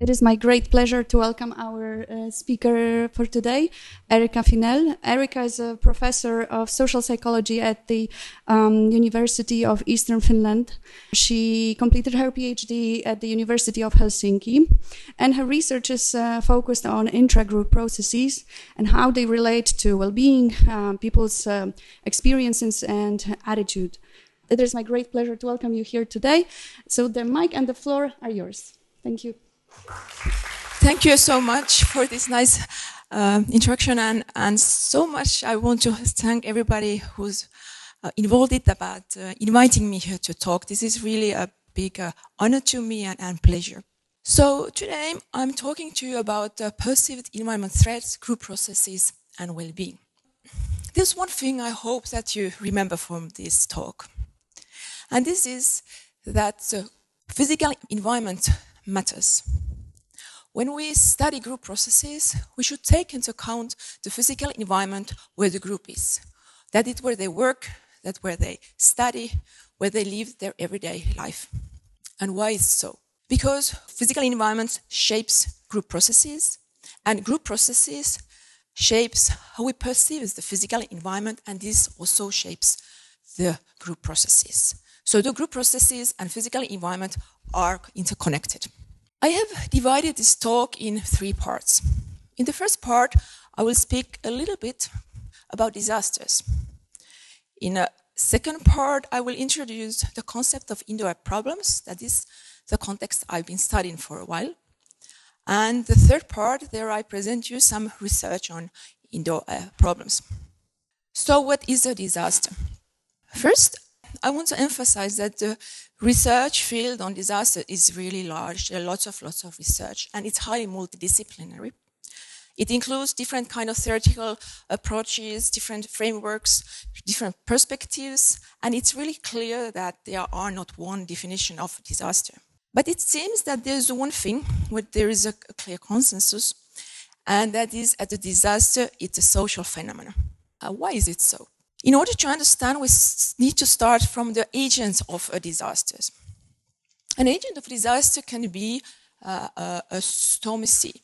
It is my great pleasure to welcome our uh, speaker for today, Eerika Finell. Eerika is a professor of social psychology at the um, University of Eastern Finland. She completed her PhD at the University of Helsinki, and her research is uh, focused on intra-group processes and how they relate to well-being, uh, people's um, experiences and attitude. It is my great pleasure to welcome you here today. So the mic and the floor are yours. Thank you. Thank you so much for this nice uh, introduction, and, and so much I want to thank everybody who's uh, involved it about uh, inviting me here to talk. This is really a big uh, honor to me and, and, pleasure. So today I'm talking to you about perceived environment threats, group processes, and well-being. There's one thing I hope that you remember from this talk, and this is that the physical environment matters. When we study group processes, we should take into account the physical environment where the group is. That is where they work, that where they study, where they live their everyday life. And why is so? Because physical environment shapes group processes, and group processes shapes how we perceive the physical environment, and this also shapes the group processes. So the group processes and physical environment are interconnected. I have divided this talk in three parts. In the first part, I will speak a little bit about disasters. In a second part, I will introduce the concept of indoor problems, that is the context I've been studying for a while. And the third part, there I present you some research on indoor uh, problems. So what is a disaster? First, I want to emphasize that the research field on disaster is really large. There are lots of lots of research, and it's highly multidisciplinary. It includes different kind of theoretical approaches, different frameworks, different perspectives, and it's really clear that there are not one definition of disaster. But it seems that there's one thing where there is a, clear consensus, and that is that a disaster is a social phenomenon. Uh, why is it so? In order to understand, we need to start from the agents of a disaster. An agent of disaster can be uh, a, a, stormy sea.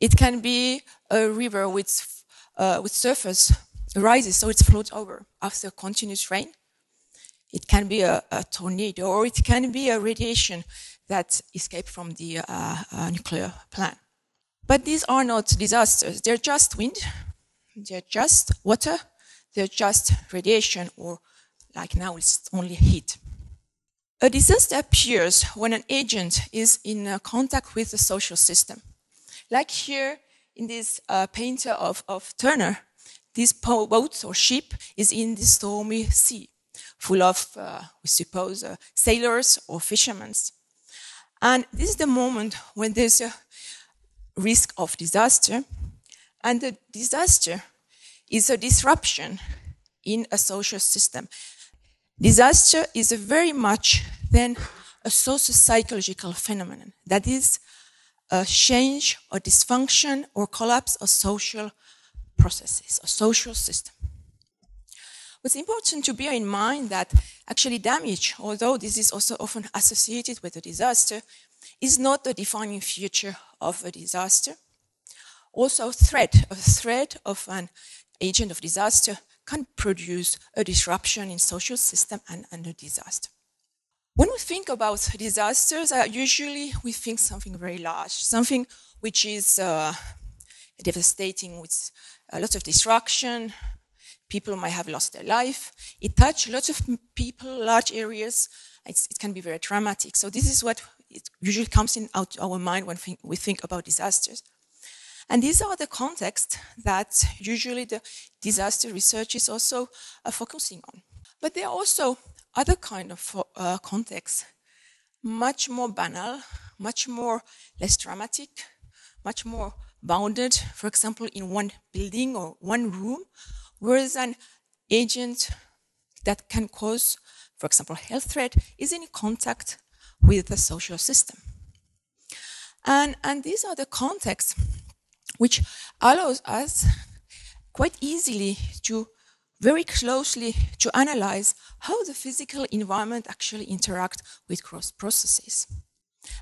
It can be a river with, uh, with surface rises, so it floats over after continuous rain. It can be a, a, tornado, or it can be a radiation that escaped from the uh, uh nuclear plant. But these are not disasters. They're just wind. They're just water they're just radiation or like now it's only heat. A disaster appears when an agent is in uh, contact with the social system. Like here in this uh, painter of, of Turner, this boat or ship is in the stormy sea, full of, uh, we suppose, uh, sailors or fishermen. And this is the moment when there's a risk of disaster, and the disaster is a disruption in a social system. Disaster is very much then a socio-psychological phenomenon. That is a change or dysfunction or collapse of social processes, a social system. What's important to bear in mind that actually damage, although this is also often associated with a disaster, is not the defining feature of a disaster. Also, threat, a threat of an agent of disaster can produce a disruption in social system and, under disaster. When we think about disasters, uh, usually we think something very large, something which is uh, devastating with a lot of destruction. People might have lost their life. It touches lots of people, large areas. It's, it can be very dramatic. So this is what it usually comes in out our mind when we think about disasters. And these are the contexts that usually the disaster research is also uh, focusing on. But there are also other kind of uh, contexts, much more banal, much more less dramatic, much more bounded, for example, in one building or one room, whereas an agent that can cause, for example, health threat is in contact with the social system. And, and these are the contexts which allows us quite easily to very closely to analyze how the physical environment actually interact with cross processes.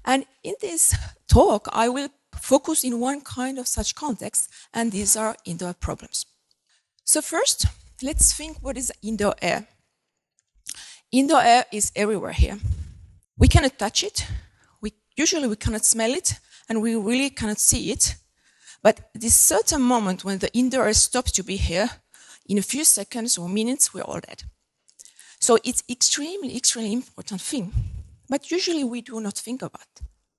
And in this talk, I will focus in one kind of such context, and these are indoor problems. So first, let's think what is indoor air. Indoor air is everywhere here. We cannot touch it. We, usually we cannot smell it, and we really cannot see it. But this certain moment when the indoor air stops to be here, in a few seconds or minutes, we're all dead. So it's extremely, extremely important thing. But usually we do not think about.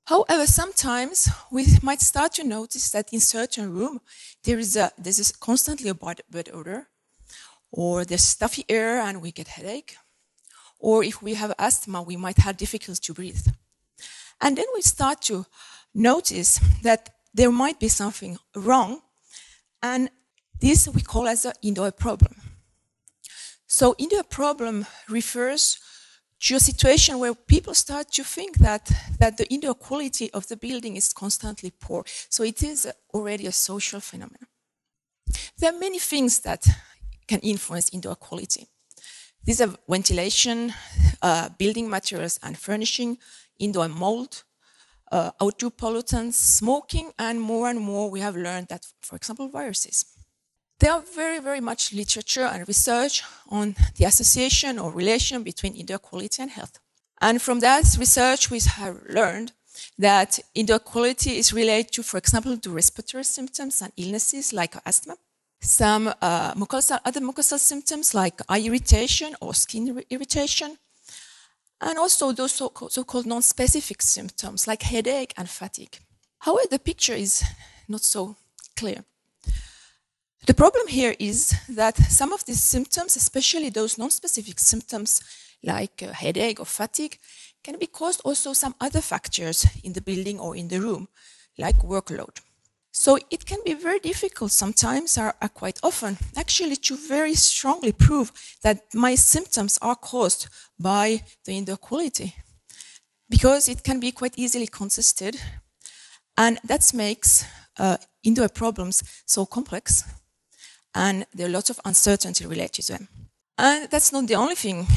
However, sometimes we might start to notice that in certain room there is a there's constantly a bad, bad odor, or there's stuffy air and we get headache, or if we have asthma, we might have difficulty to breathe. And then we start to notice that there might be something wrong, and this we call as an indoor problem. So indoor problem refers to a situation where people start to think that, that the indoor quality of the building is constantly poor. So it is already a social phenomenon. There are many things that can influence indoor quality. These are ventilation, uh, building materials and furnishing, indoor mold, uh, outdoor pollutants, smoking, and more and more we have learned that, for example, viruses. There are very, very much literature and research on the association or relation between indoor quality and health. And from that research, we have learned that indoor quality is related to, for example, to respiratory symptoms and illnesses like asthma, some uh, mucosal, other mucosal symptoms like eye irritation or skin irritation, and also those so-called, non-specific symptoms like headache and fatigue. However, the picture is not so clear. The problem here is that some of these symptoms, especially those non-specific symptoms like uh, headache or fatigue, can be caused also some other factors in the building or in the room, like workload. So it can be very difficult sometimes, or, quite often, actually to very strongly prove that my symptoms are caused by the indoor quality. Because it can be quite easily consisted, and that makes uh, indoor problems so complex and there are lots of uncertainty related to them. And that's not the only thing.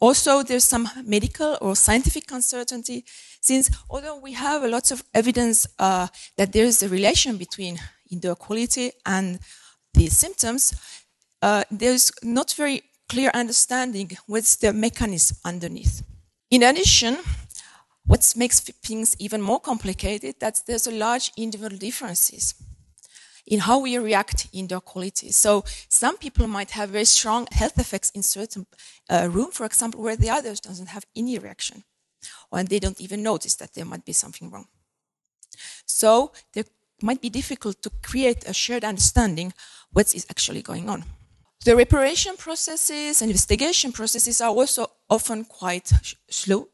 Also, there's some medical or scientific uncertainty, since although we have a lot of evidence uh, that there is a relation between indoor quality and the symptoms, uh, there's not very clear understanding what's the mechanism underneath. In addition, what makes things even more complicated that there's a large individual differences in how we react indoor quality. So some people might have very strong health effects in certain uh, room, for example, where the others doesn't have any reaction, or they don't even notice that there might be something wrong. So there might be difficult to create a shared understanding what is actually going on. The reparation processes and investigation processes are also often quite slow.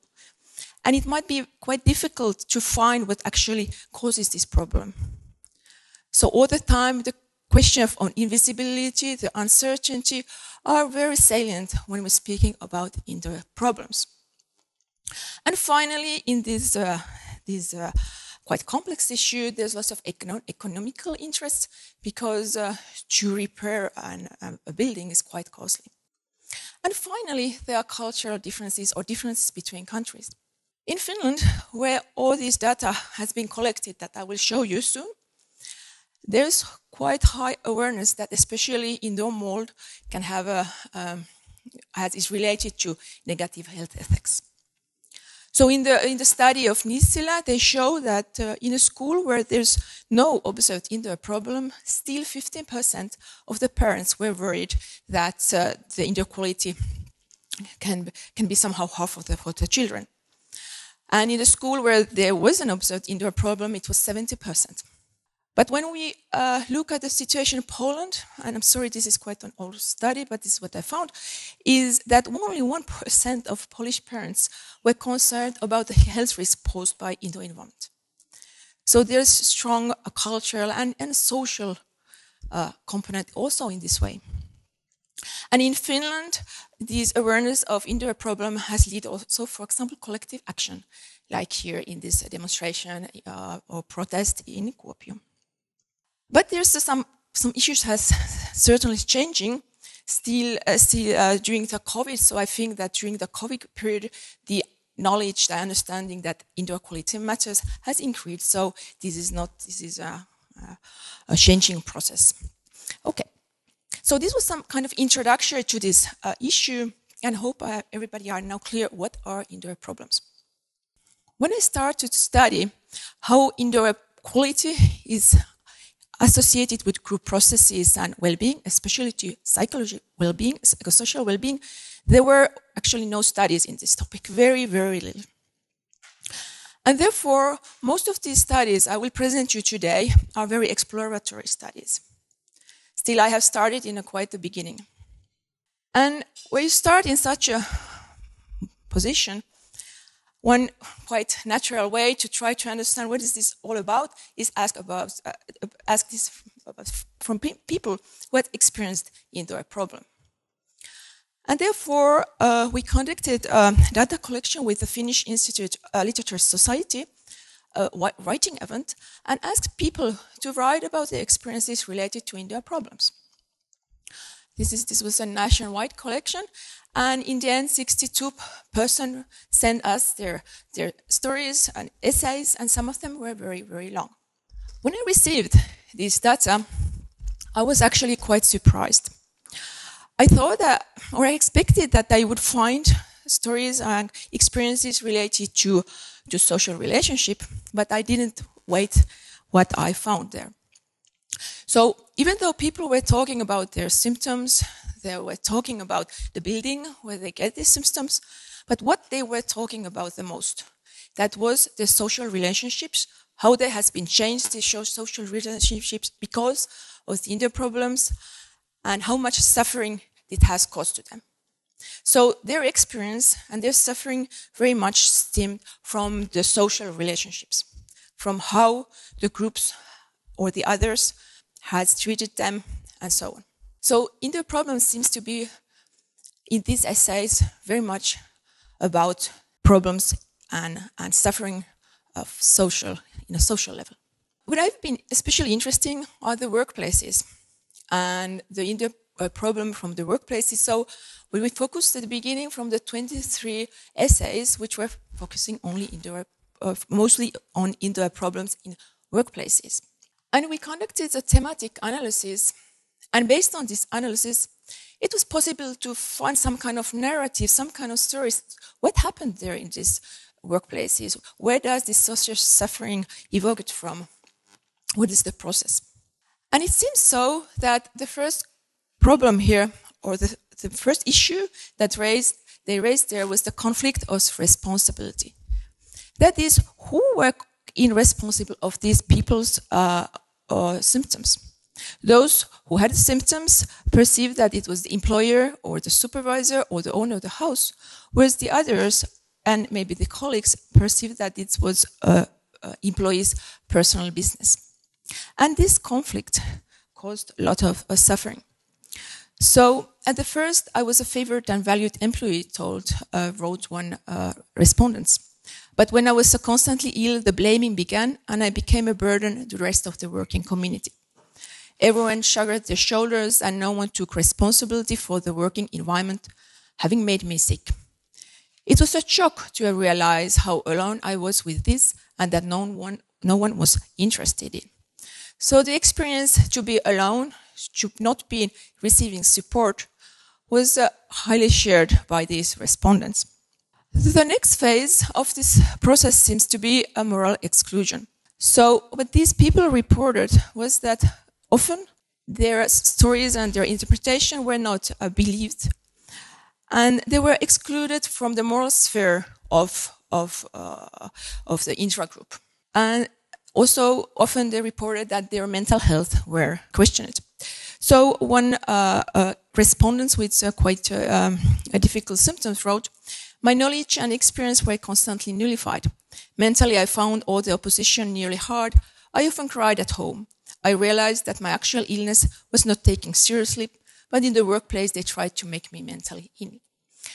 And it might be quite difficult to find what actually causes this problem. So all the time, the question of invisibility, the uncertainty are very salient when we're speaking about indoor problems. And finally, in this, uh, this uh, quite complex issue, there's lots of econo economical interest because uh, to repair an, um, a building is quite costly. And finally, there are cultural differences or differences between countries. In Finland, where all this data has been collected that I will show you soon, there's quite high awareness that especially indoor mold can have a, um, is related to negative health effects. So in the, in the study of Nisila, they show that uh, in a school where there's no observed indoor problem, still 15% of the parents were worried that uh, the indoor quality can, can be somehow harmful for for the children. And in a school where there was an observed indoor problem, it was 70%. But when we uh, look at the situation in Poland, and I'm sorry this is quite an old study, but this is what I found, is that only 1% of Polish parents were concerned about the health risk posed by indoor environment. So there's strong uh, cultural and, and social uh, component also in this way. And in Finland, this awareness of indoor problem has led also, for example, collective action, like here in this demonstration uh, or protest in Kuopio. But there's some some issues has certainly changing still uh, still uh, during the COVID. So I think that during the COVID period, the knowledge, the understanding that indoor quality matters has increased. So this is not this is a, a, changing process. Okay. So this was some kind of introduction to this uh, issue and hope uh, everybody are now clear what are indoor problems. When I started to study how indoor quality is associated with group processes and well-being, especially to psychology well-being, psychosocial well-being, there were actually no studies in this topic, very, very little. And therefore, most of these studies I will present you today are very exploratory studies. Still, I have started in a quite the beginning. And when you start in such a position, one quite natural way to try to understand what is this all about is ask about uh, ask this from pe people who had experienced indoor problem. And therefore, uh, we conducted a data collection with the Finnish Institute uh, Literature Society, writing event, and asked people to write about their experiences related to indoor problems. This, is, this was a nationwide collection, and in the end, 62 person sent us their, their stories and essays, and some of them were very, very long. When I received this data, I was actually quite surprised. I thought that, or I expected that I would find stories and experiences related to, to social relationship, but I didn't wait what I found there. So even though people were talking about their symptoms, they were talking about the building where they get these symptoms, but what they were talking about the most, that was the social relationships, how they has been changed, the social relationships because of the indoor problems, and how much suffering it has caused to them. So their experience and their suffering very much stemmed from the social relationships, from how the groups or the others has treated them and so on. So indoor problem seems to be in these essays very much about problems and, and suffering of social, in a social level. What I've been especially interesting are the workplaces and the indoor uh, problem from the workplaces. So when we focused at the beginning from the 23 essays, which were focusing only indoor, uh, mostly on indoor problems in workplaces. And we conducted a thematic analysis and based on this analysis, it was possible to find some kind of narrative, some kind of stories. What happened there in these workplaces? Where does this social suffering evoke from? What is the process? And it seems so that the first problem here, or the, the first issue that raised, they raised there was the conflict of responsibility. That is, who were in responsible of these people's uh, uh, symptoms? Those who had symptoms perceived that it was the employer or the supervisor or the owner of the house, whereas the others and maybe the colleagues perceived that it was a, a employee's personal business. And this conflict caused a lot of uh, suffering. So at the first, I was a favored and valued employee, told, uh, wrote one uh, respondent. But when I was so constantly ill, the blaming began, and I became a burden to the rest of the working community. Everyone shrugged their shoulders and no one took responsibility for the working environment, having made me sick. It was a shock to realize how alone I was with this and that no one, no one was interested in. So the experience to be alone, to not be receiving support, was uh, highly shared by these respondents. The next phase of this process seems to be a moral exclusion. So what these people reported was that Often, their stories and their interpretation were not uh, believed, and they were excluded from the moral sphere of of uh, of the intragroup. And also, often they reported that their mental health were questioned. So, one uh, uh respondent with quite uh, um, difficult symptoms wrote, "My knowledge and experience were constantly nullified. Mentally, I found all the opposition nearly hard. I often cried at home. I realized that my actual illness was not taken seriously, but in the workplace, they tried to make me mentally ill.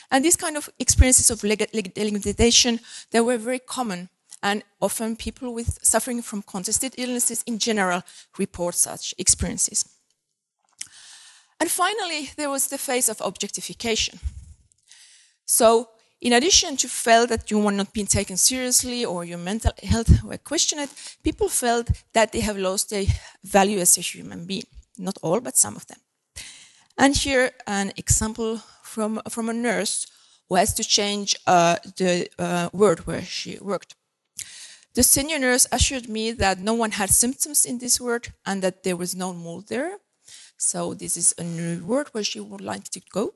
And these kind of experiences of delegitimization, they were very common. And often people with suffering from contested illnesses in general report such experiences. And finally, there was the phase of objectification. So, in addition to felt that you were not being taken seriously or your mental health were questioned, people felt that they have lost their value as a human being. Not all, but some of them. And here, an example from, from a nurse who has to change uh, the uh, ward where she worked. The senior nurse assured me that no one had symptoms in this ward and that there was no mold there. So this is a new ward where she would like to go.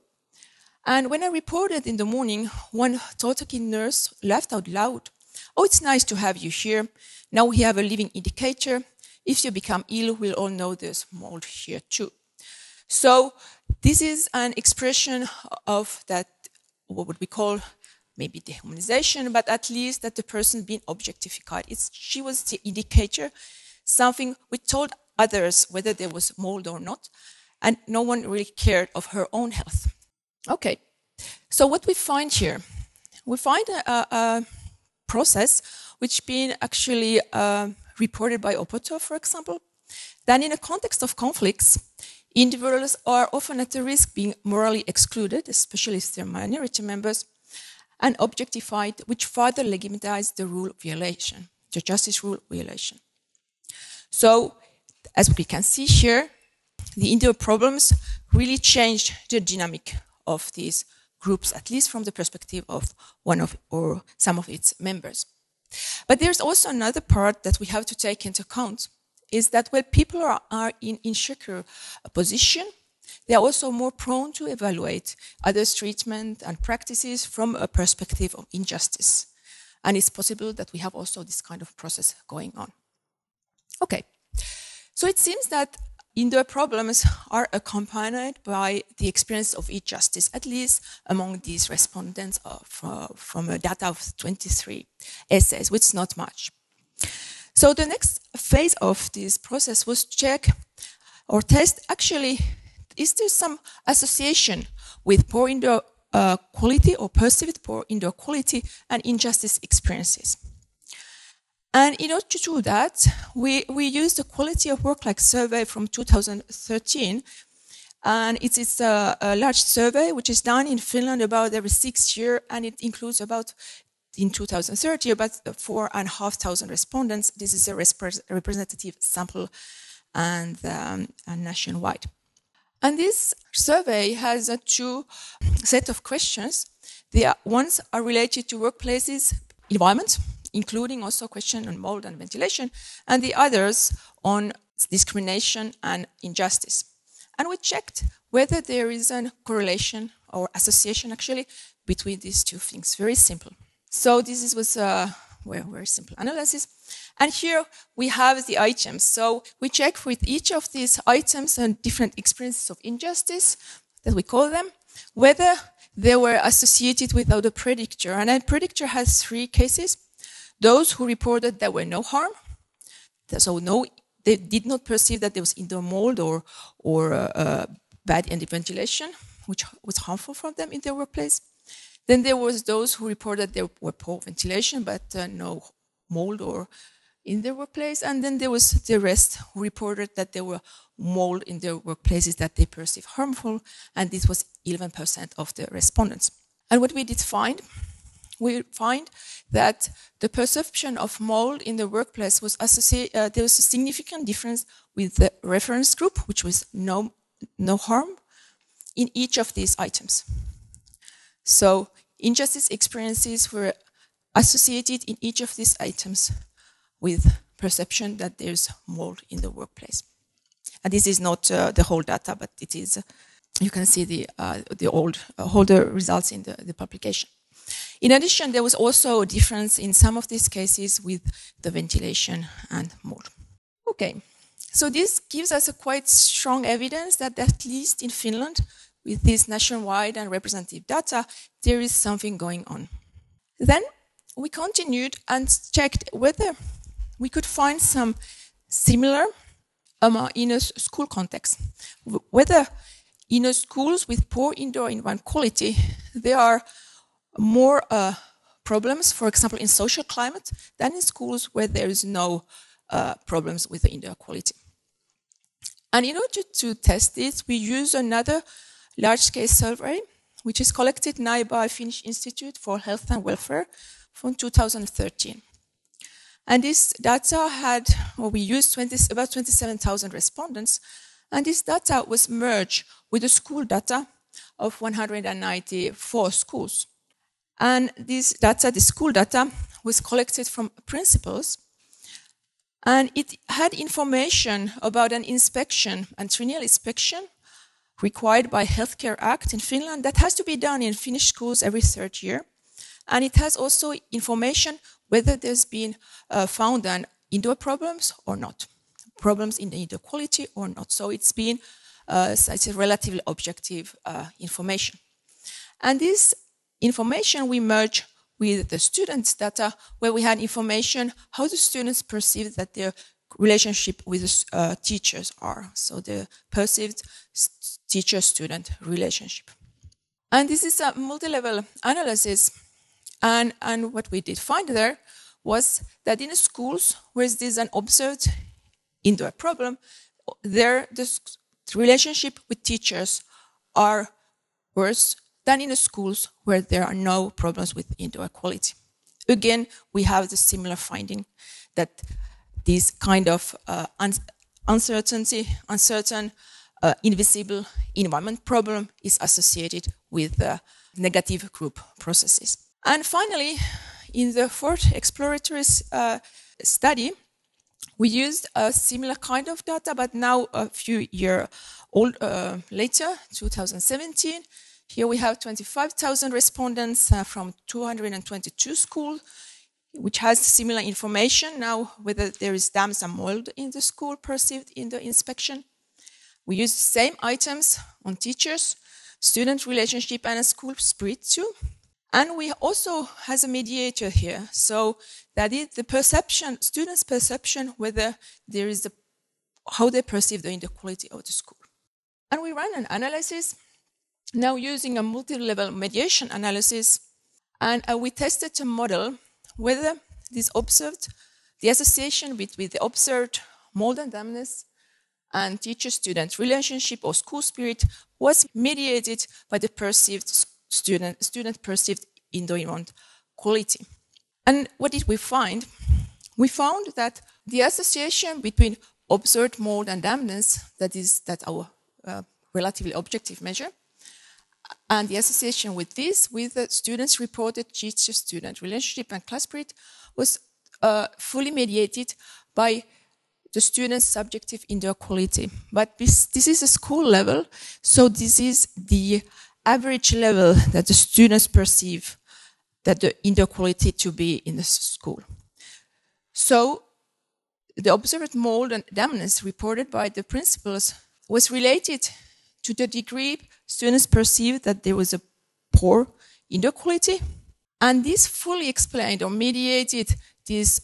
And when I reported in the morning, one Totoki nurse laughed out loud. Oh, it's nice to have you here. Now we have a living indicator. If you become ill, we'll all know there's mold here too. So this is an expression of that, what would we call maybe dehumanization, but at least that the person being objectified. It's, she was the indicator, something we told others whether there was mold or not, and no one really cared of her own health. Okay, so what we find here, we find a, a process which been actually uh, reported by Opotow, for example, that in a context of conflicts, individuals are often at the risk being morally excluded, especially if they're minority members, and objectified, which further legitimizes the rule violation, the justice rule violation. So, as we can see here, the indoor problems really changed the dynamic of these groups, at least from the perspective of one of or some of its members. But there's also another part that we have to take into account is that when people are, are in insecure position, they are also more prone to evaluate others' treatment and practices from a perspective of injustice. And it's possible that we have also this kind of process going on. Okay. So it seems that Indoor problems are accompanied by the experience of injustice, at least among these respondents uh, from a data of 23 essays, which is not much. So the next phase of this process was check or test actually is there some association with poor indoor uh, quality or perceived poor indoor quality and injustice experiences. And in order to do that, we, we used the quality of work life survey from 2013. And it is a, a, large survey which is done in Finland about every six years, and it includes about in 2030 about four and a half thousand respondents. This is a representative sample and, um, and nationwide. And this survey has a two set of questions. The ones are related to workplaces, environment, including also question on mold and ventilation, and the others on discrimination and injustice. And we checked whether there is a correlation or association actually between these two things. Very simple. So this was a very simple analysis. And here we have the items. So we check with each of these items and different experiences of injustice that we call them, whether they were associated with other predictor. And a predictor has three cases. Those who reported there were no harm. So no, they did not perceive that there was indoor mold or, or uh, uh, bad ventilation, which was harmful for them in their workplace. Then there was those who reported there were poor ventilation, but uh, no mold or in their workplace. And then there was the rest who reported that there were mold in their workplaces that they perceived harmful. And this was 11% of the respondents. And what we did find, we find that the perception of mold in the workplace was associated, uh, there was a significant difference with the reference group, which was no, no harm in each of these items. So injustice experiences were associated in each of these items with perception that there's mold in the workplace. And this is not uh, the whole data, but it is, you can see the, uh, the old, uh, older results in the, the publication. In addition, there was also a difference in some of these cases with the ventilation and more. Okay, so this gives us a quite strong evidence that at least in Finland, with this nationwide and representative data, there is something going on. Then we continued and checked whether we could find some similar um, in a school context, whether in schools with poor indoor environment quality, there are more uh, problems, for example, in social climate than in schools where there is no uh, problems with the indoor quality. And in order to test this, we use another large-scale survey, which is collected now by Finnish Institute for Health and Welfare from 2013. And this data had, well, we used 20, about 27,000 respondents, and this data was merged with the school data of 194 schools. And this data, the school data, was collected from principals, and it had information about an inspection, a triennial inspection required by Healthcare Act in Finland that has to be done in Finnish schools every third year. And it has also information whether there's been uh, found an indoor problems or not, problems in the indoor quality or not. So it's been uh, it's a relatively objective uh, information. And this information we merge with the students' data, where we had information how the students perceive that their relationship with uh, teachers are. So the perceived teacher-student relationship. And this is a multi-level analysis. And, and what we did find there was that in schools where there's an observed indoor problem, there the relationship with teachers are worse than in the schools where there are no problems with indoor quality. Again, we have the similar finding that this kind of uh, un uncertainty, uncertain, uh, invisible environment problem is associated with uh, negative group processes. And finally, in the fourth exploratory uh, study, we used a similar kind of data, but now a few years uh, later, 2017, here we have 25,000 respondents uh, from 222 schools, which has similar information now whether there is damps and mold in the school perceived in the inspection. We use the same items on teachers, student relationship, and school spirit too. And we also has a mediator here, so that is the perception, students' perception whether there is a, how they perceive the indoor quality of the school. And we run an analysis now using a multi-level mediation analysis, and uh, we tested a model whether this observed, the association between the observed mold and dampness and teacher-student relationship or school spirit was mediated by the perceived student, student perceived environment quality. And what did we find? We found that the association between observed mold and dampness, that is that our uh, relatively objective measure, and the association with this, with the students' reported teacher-student relationship and class spirit, was uh, fully mediated by the students' subjective indoor quality. But this, this is a school level, so this is the average level that the students perceive that the indoor quality to be in the school. So the observed mold and dampness reported by the principals was related to the degree students perceived that there was a poor indoor quality. And this fully explained or mediated this,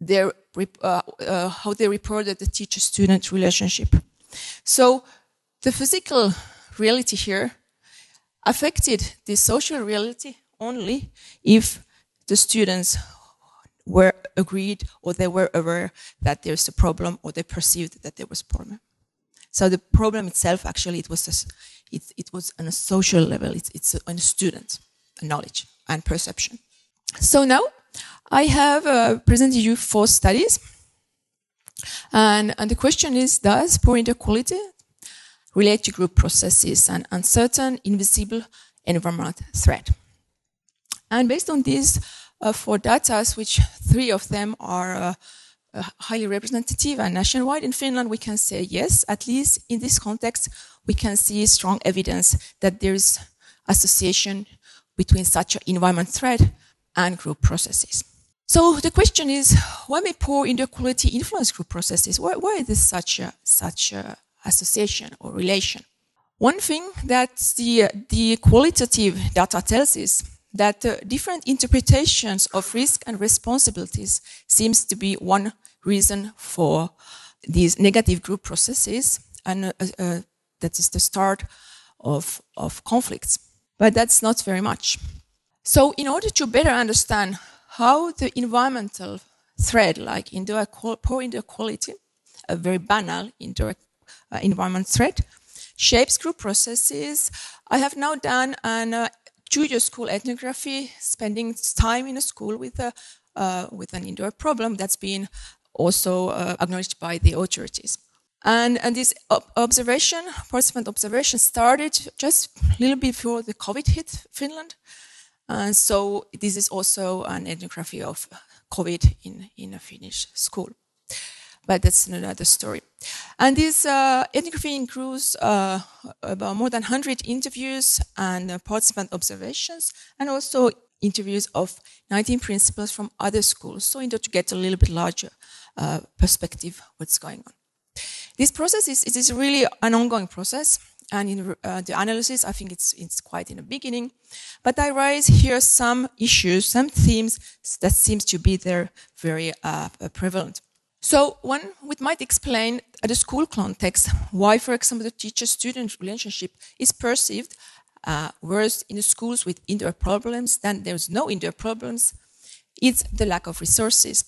their, uh, uh, how they reported the teacher-student relationship. So the physical reality here affected the social reality only if the students were agreed or they were aware that there's a problem or they perceived that there was a problem. So the problem itself, actually, it was a, it, it was on a social level. It's, it's on a student knowledge and perception. So now I have uh, presented you four studies. And, and the question is, does poor indoor quality relate to group processes and uncertain, invisible environment threat? And based on these uh, four data, which three of them are uh, highly representative and nationwide in Finland, we can say yes, at least in this context, we can see strong evidence that there's association between such an environment threat and group processes. So the question is, why may poor indoor quality influence group processes? Why, why is this such a, such a association or relation? One thing that the, the qualitative data tells us that uh, different interpretations of risk and responsibilities seems to be one reason for these negative group processes. And uh, uh, that is the start of, of conflicts. But that's not very much. So in order to better understand how the environmental threat, like indoor poor indoor quality, a very banal indoor uh, environment thread, shapes group processes. I have now done an two-year school ethnography, spending time in a school with a uh, with an indoor problem that's been also uh, acknowledged by the authorities. And, and this observation, participant observation, started just a little before the COVID hit Finland. And so this is also an ethnography of COVID in, in a Finnish school. But that's another story. And this uh, ethnography includes uh, about more than 100 interviews and uh, participant observations, and also interviews of 19 principals from other schools. So in order to get a little bit larger uh, perspective what's going on. This process is, it is really an ongoing process. And in uh, the analysis, I think it's, it's quite in the beginning. But I raise here some issues, some themes that seems to be there very uh, prevalent. So one we might explain at a school context why, for example, the teacher-student relationship is perceived uh, whereas in the schools with indoor problems, than there's no indoor problems. It's the lack of resources.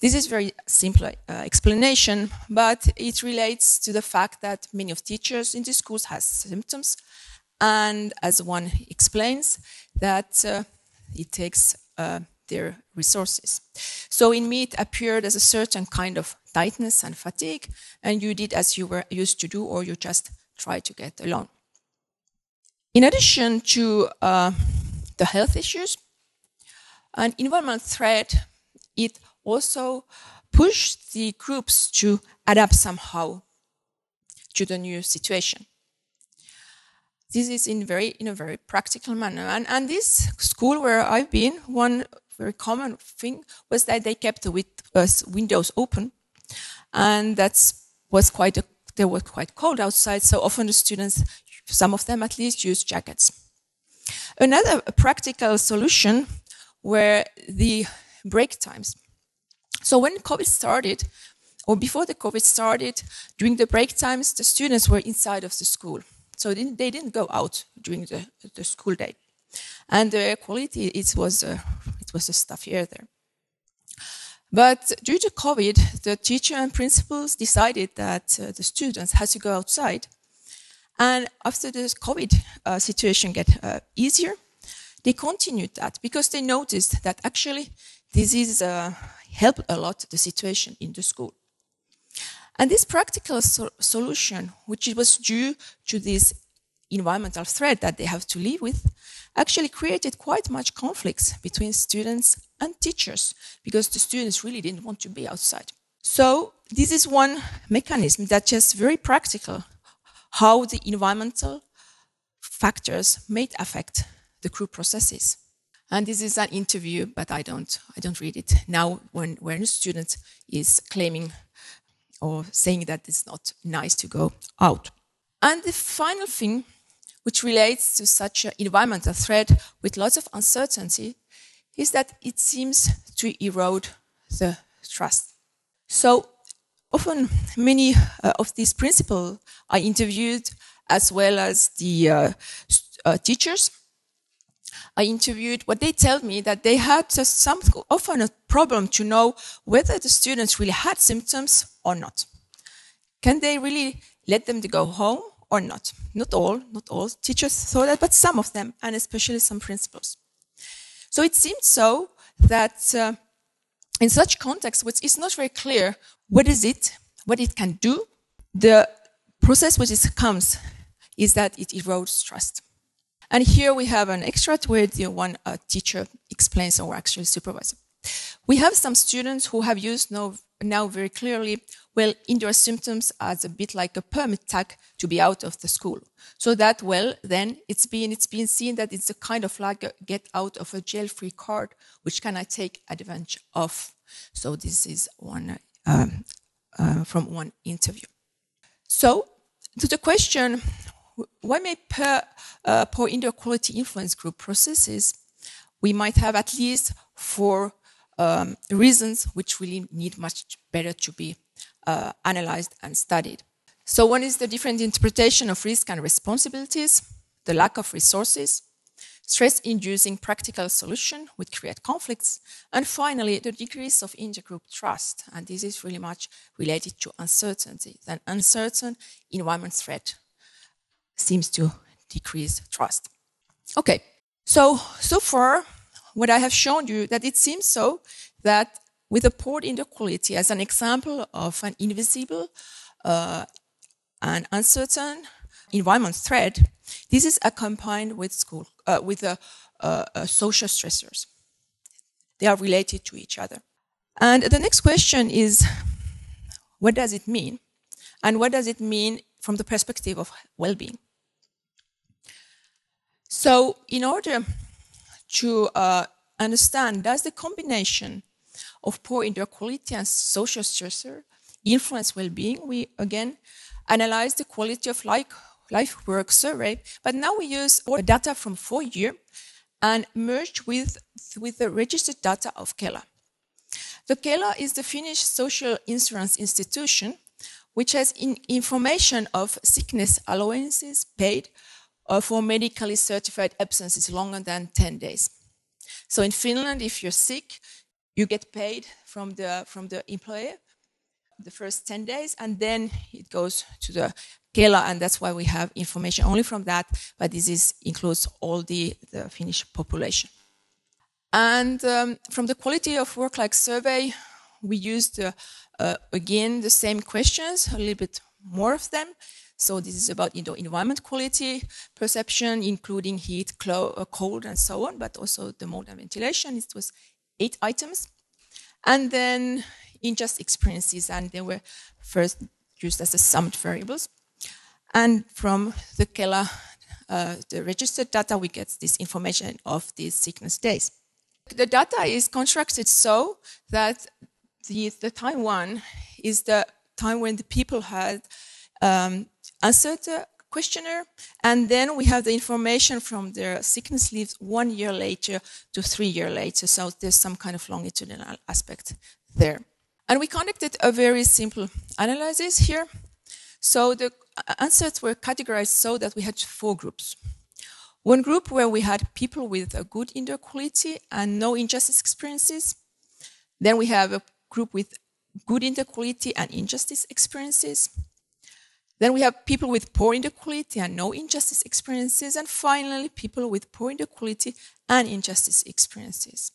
This is very simple uh, explanation, but it relates to the fact that many of teachers in the schools has symptoms, and as one explains, that uh, it takes uh, their resources. So in me, it appeared as a certain kind of tightness and fatigue, and you did as you were used to do, or you just try to get along. In addition to uh, the health issues, an environmental threat, it also pushed the groups to adapt somehow to the new situation. This is in very in a very practical manner. And, and this school where I've been, one very common thing was that they kept the uh, windows open, and that was quite a, they were quite cold outside. So often the students some of them at least used jackets. Another practical solution were the break times. So when COVID started, or before the COVID started, during the break times, the students were inside of the school. So they didn't go out during the, the school day. And the quality, it was, uh, was a stuffy air there. But due to COVID, the teacher and principals decided that uh, the students had to go outside and after this COVID uh, situation get uh, easier, they continued that because they noticed that actually this is uh, helped a lot the situation in the school. And this practical so solution, which was due to this environmental threat that they have to live with, actually created quite much conflicts between students and teachers because the students really didn't want to be outside. So this is one mechanism that's just very practical how the environmental factors may affect the group processes. And this is an interview, but I don't, I don't read it now when, when a student is claiming or saying that it's not nice to go out. And the final thing, which relates to such an environmental threat with lots of uncertainty, is that it seems to erode the trust. So often many uh, of these principals are interviewed as well as the uh, uh, teachers I interviewed, what they tell me that they had some often a problem to know whether the students really had symptoms or not. Can they really let them to go home or not? Not all, not all teachers thought that, but some of them, and especially some principals. So it seemed so that uh, in such context, which is not very clear what is it, what it can do, the process which it comes is that it erodes trust. And here we have an extract where the one uh, teacher explains or actually supervisor. We have some students who have used now, now very clearly, well, indoor symptoms as a bit like a permit tag to be out of the school. So that, well, then it's been, it's been seen that it's a kind of like a get out of a jail free card, which can I take advantage of. So this is one, um, uh, from one interview. So to the question, why may per, uh, poor indoor quality influence group processes? We might have at least four um, reasons which really need much better to be uh, analyzed and studied. So one is the different interpretation of risk and responsibilities, the lack of resources, stress-inducing practical solution would create conflicts, and finally, the decrease of intergroup trust. And this is really much related to uncertainty. An uncertain environment threat seems to decrease trust. Okay, so, so far, what I have shown you that it seems so that with a port indoor quality as an example of an invisible uh, and uncertain environment threat, this is accompanied with school uh, with a, social stressors. They are related to each other. And the next question is, what does it mean? And what does it mean from the perspective of well-being? So, in order to uh, understand, does the combination of poor indoor quality and social stressor influence well-being? We again analyze the quality of life, life work survey, but now we use data from four year and merge with, with the registered data of Kela. The Kela is the Finnish social insurance institution, which has in information of sickness allowances paid uh, for medically certified absences longer than 10 days. So in Finland, if you're sick, you get paid from the, from the employer the first 10 days, and then it goes to the Kela, and that's why we have information only from that, but this is, includes all the, the Finnish population. And um, from the quality of work life survey, we used, uh, uh, again, the same questions, a little bit more of them. So this is about you know, environment quality perception, including heat, uh, cold, and so on, but also the mode and ventilation. It was eight items. And then in-just experiences, and they were first used as a summed variables. And from the Kela, uh, the registered data, we get this information of these sickness days. The data is constructed so that the, the time one is the time when the people had um, answered the questionnaire, and then we have the information from their sickness leaves one year later to three years later. So there's some kind of longitudinal aspect there. And we conducted a very simple analysis here. So the answers were categorized so that we had four groups. One group where we had people with a good indoor quality and no injustice experiences. Then we have a group with good indoor quality and injustice experiences. Then we have people with poor indoor quality and no injustice experiences. And finally, people with poor indoor quality and injustice experiences.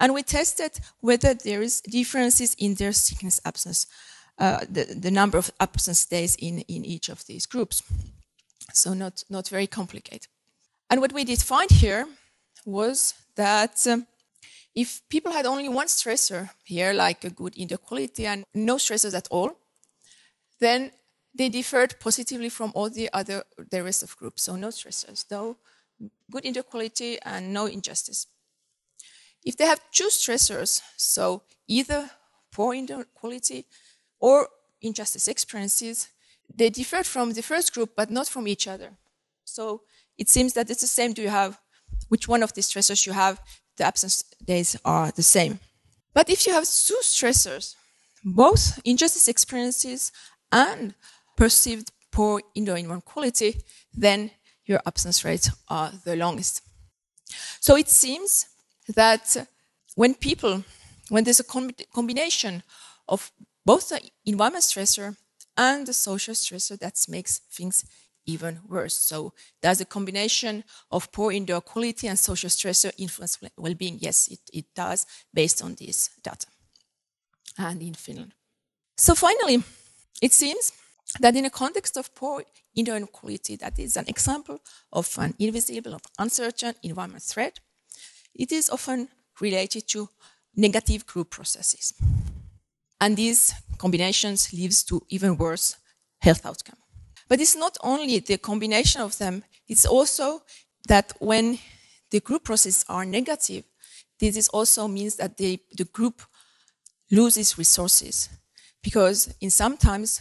And we tested whether there is differences in their sickness absence, uh, the, the number of absence days in, in each of these groups. So not, not very complicated. And what we did find here was that um, if people had only one stressor here, like a good indoor quality and no stressors at all, then they differed positively from all the other the rest of groups. So no stressors, no good indoor quality and no injustice. If they have two stressors, so either poor indoor quality or injustice experiences, they differed from the first group, but not from each other. So it seems that it's the same. Do you have which one of these stressors you have? The absence days are the same. But if you have two stressors, both injustice experiences and perceived poor indoor environment quality, then your absence rates are the longest. So it seems that when people, when there's a combination of both the environment stressor and the social stressor, that makes things even worse. So does a combination of poor indoor quality and social stressor influence well-being? Yes, it, it does, based on this data. And in Finland. So finally, it seems that in a context of poor indoor quality, that is an example of an invisible, of uncertain environment threat, it is often related to negative group processes. And these combinations leads to even worse health outcome. But it's not only the combination of them, it's also that when the group processes are negative, this is also means that the, the group loses resources because in sometimes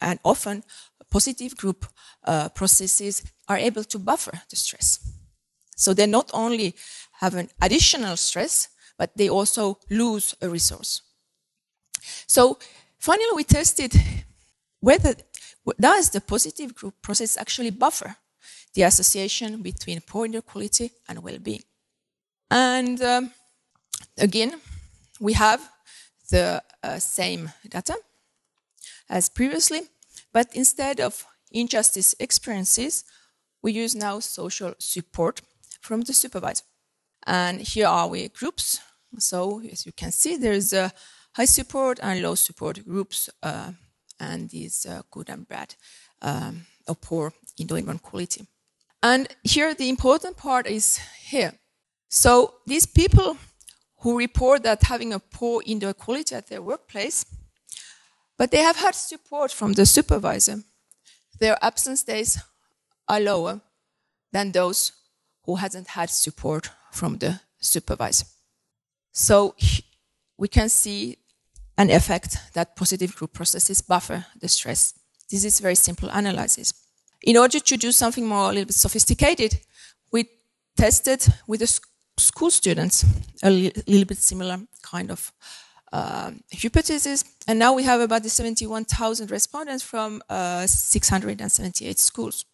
and often positive group uh, processes are able to buffer the stress. So they not only have an additional stress, but they also lose a resource. So finally, we tested whether Does the positive group process actually buffer the association between poor indoor quality and well-being? And um, again, we have the uh, same data as previously, but instead of injustice experiences, we use now social support from the supervisor. And here are we groups. So as you can see, there's a high support and low support groups, uh, and these uh, good and bad um, or poor indoor quality. And here the important part is here. So these people who report that having a poor indoor quality at their workplace, but they have had support from the supervisor. Their absence days are lower than those who hasn't had support from the supervisor. So we can see an effect that positive group processes buffer the stress. This is very simple analysis. In order to do something more a little bit sophisticated, we tested with the school students a little bit similar kind of uh, hypothesis. And now we have about the 71,000 respondents from uh, 678 schools.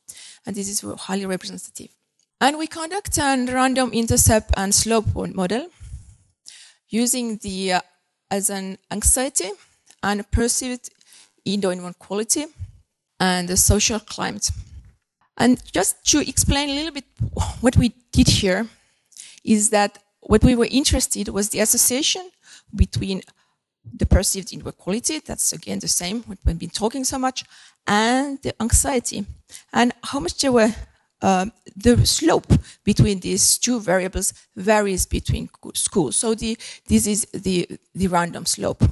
And this is highly representative. And we conduct a random intercept and slope model using the uh, as an anxiety and perceived indoor inequality and the social climate. And just to explain a little bit what we did here is that what we were interested was the association between the perceived indoor quality, that's again the same, we've been talking so much, and the anxiety, and how much were uh, the slope between these two variables varies between schools. So the, this is the, the random slope.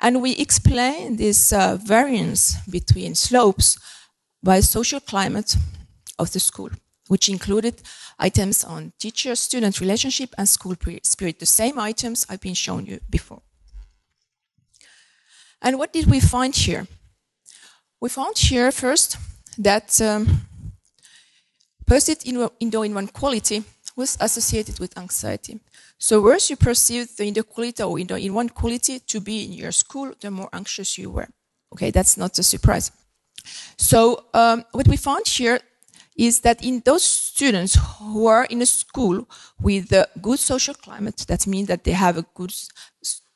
And we explain this uh, variance between slopes by social climate of the school, which included items on teacher-student relationship and school spirit, the same items I've been showing you before. And what did we find here? We found here first that um, perceived indoor inequality was associated with anxiety. So worse you perceived the inequality or inequality to be in your school, the more anxious you were. Okay, that's not a surprise. So um, what we found here is that in those students who are in a school with a good social climate, that means that they have a good,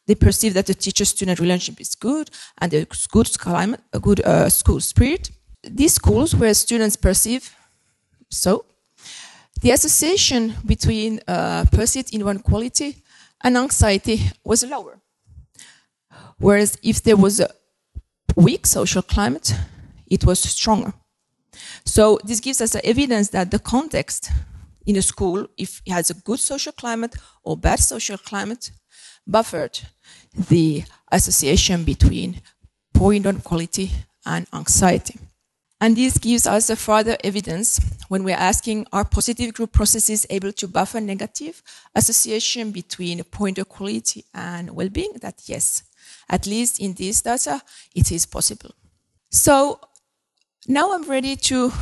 they perceive that the teacher-student relationship is good and a good climate, a good uh, school spirit. These schools where students perceive so, the association between uh, perceived indoor quality and anxiety was lower. Whereas if there was a weak social climate, it was stronger. So this gives us evidence that the context in a school, if it has a good social climate or bad social climate, buffered the association between poor quality and anxiety. And this gives us a further evidence when we're asking are positive group processes able to buffer negative association between point of quality and well-being? That yes, at least in this data, it is possible. So now I'm ready to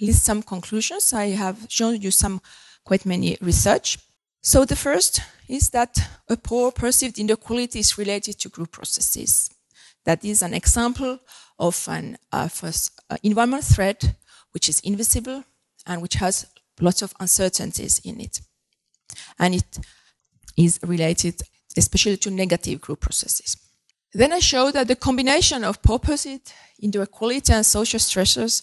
list some conclusions. I have shown you some quite many research. So the first is that a poor perceived indoor quality is related to group processes. That is an example of an a, uh, environmental threat which is invisible and which has lots of uncertainties in it. And it is related especially to negative group processes. Then I show that the combination of purposed inequality and social stressors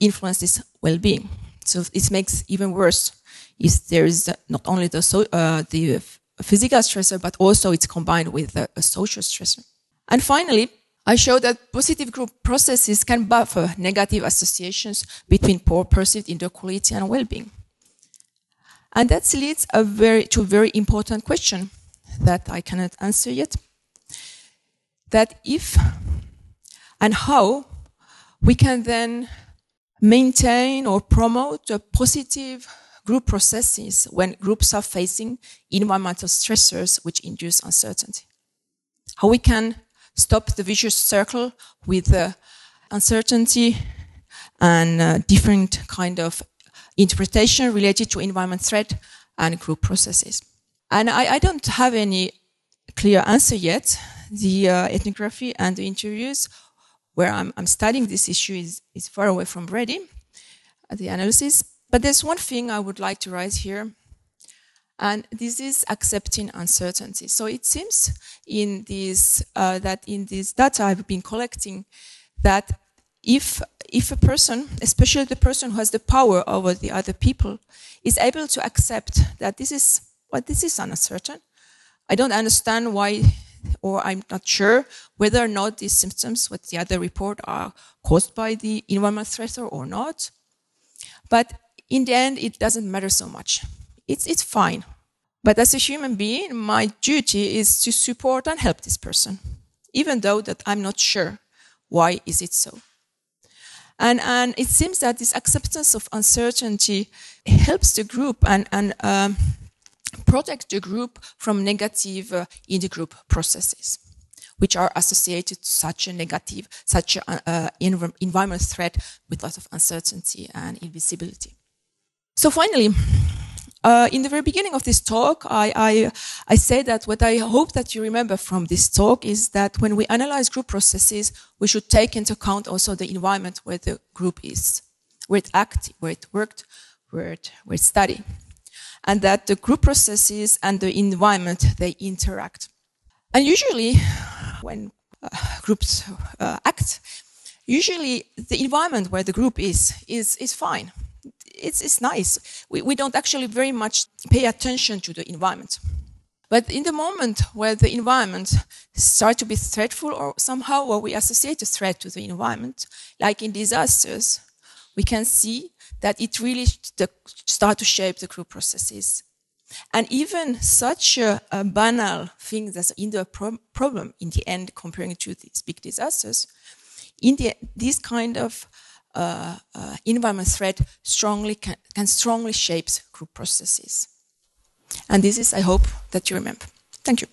influences well-being. So it makes even worse is there is not only the, so, uh, the physical stressor, but also it's combined with a, a social stressor. And finally, I show that positive group processes can buffer negative associations between poor perceived indoor quality and well-being. And that leads a very, to a very important question that I cannot answer yet. That if and how we can then maintain or promote a positive group processes when groups are facing environmental stressors which induce uncertainty. How we can stop the vicious circle with uh, uncertainty and uh, different kind of interpretation related to environment threat and group processes. And I, I don't have any clear answer yet. The uh, ethnography and the interviews where I'm, I'm studying this issue is, is far away from ready, uh, the analysis. But there's one thing I would like to raise here, and this is accepting uncertainty. So it seems in this, uh, that in this data I've been collecting, that if, if a person, especially the person who has the power over the other people, is able to accept that this is, well, this is uncertain. I don't understand why or I'm not sure whether or not these symptoms, what the other report, are caused by the environmental stressor or not. But in the end, it doesn't matter so much. It's, it's fine. But as a human being, my duty is to support and help this person, even though that I'm not sure why is it so. And, and it seems that this acceptance of uncertainty helps the group and, and um, protect the group from negative uh, intergroup processes, which are associated to such a negative, such an uh, env environment threat with lots of uncertainty and invisibility. So finally, uh, in the very beginning of this talk, I, I, I say that what I hope that you remember from this talk is that when we analyze group processes, we should take into account also the environment where the group is, where it acted, where it worked, where it, where it studied and that the group processes and the environment, they interact. And usually, when uh, groups uh, act, usually the environment where the group is, is, is fine. It's, it's nice. We, we don't actually very much pay attention to the environment. But in the moment where the environment starts to be threatful or somehow or we associate a threat to the environment, like in disasters, we can see that it really start to shape the group processes. And even such a, a banal thing that's in the pro problem in the end, comparing to these big disasters, in the, this kind of uh, uh, environment threat strongly can, can strongly shapes group processes. And this is, I hope, that you remember. Thank you.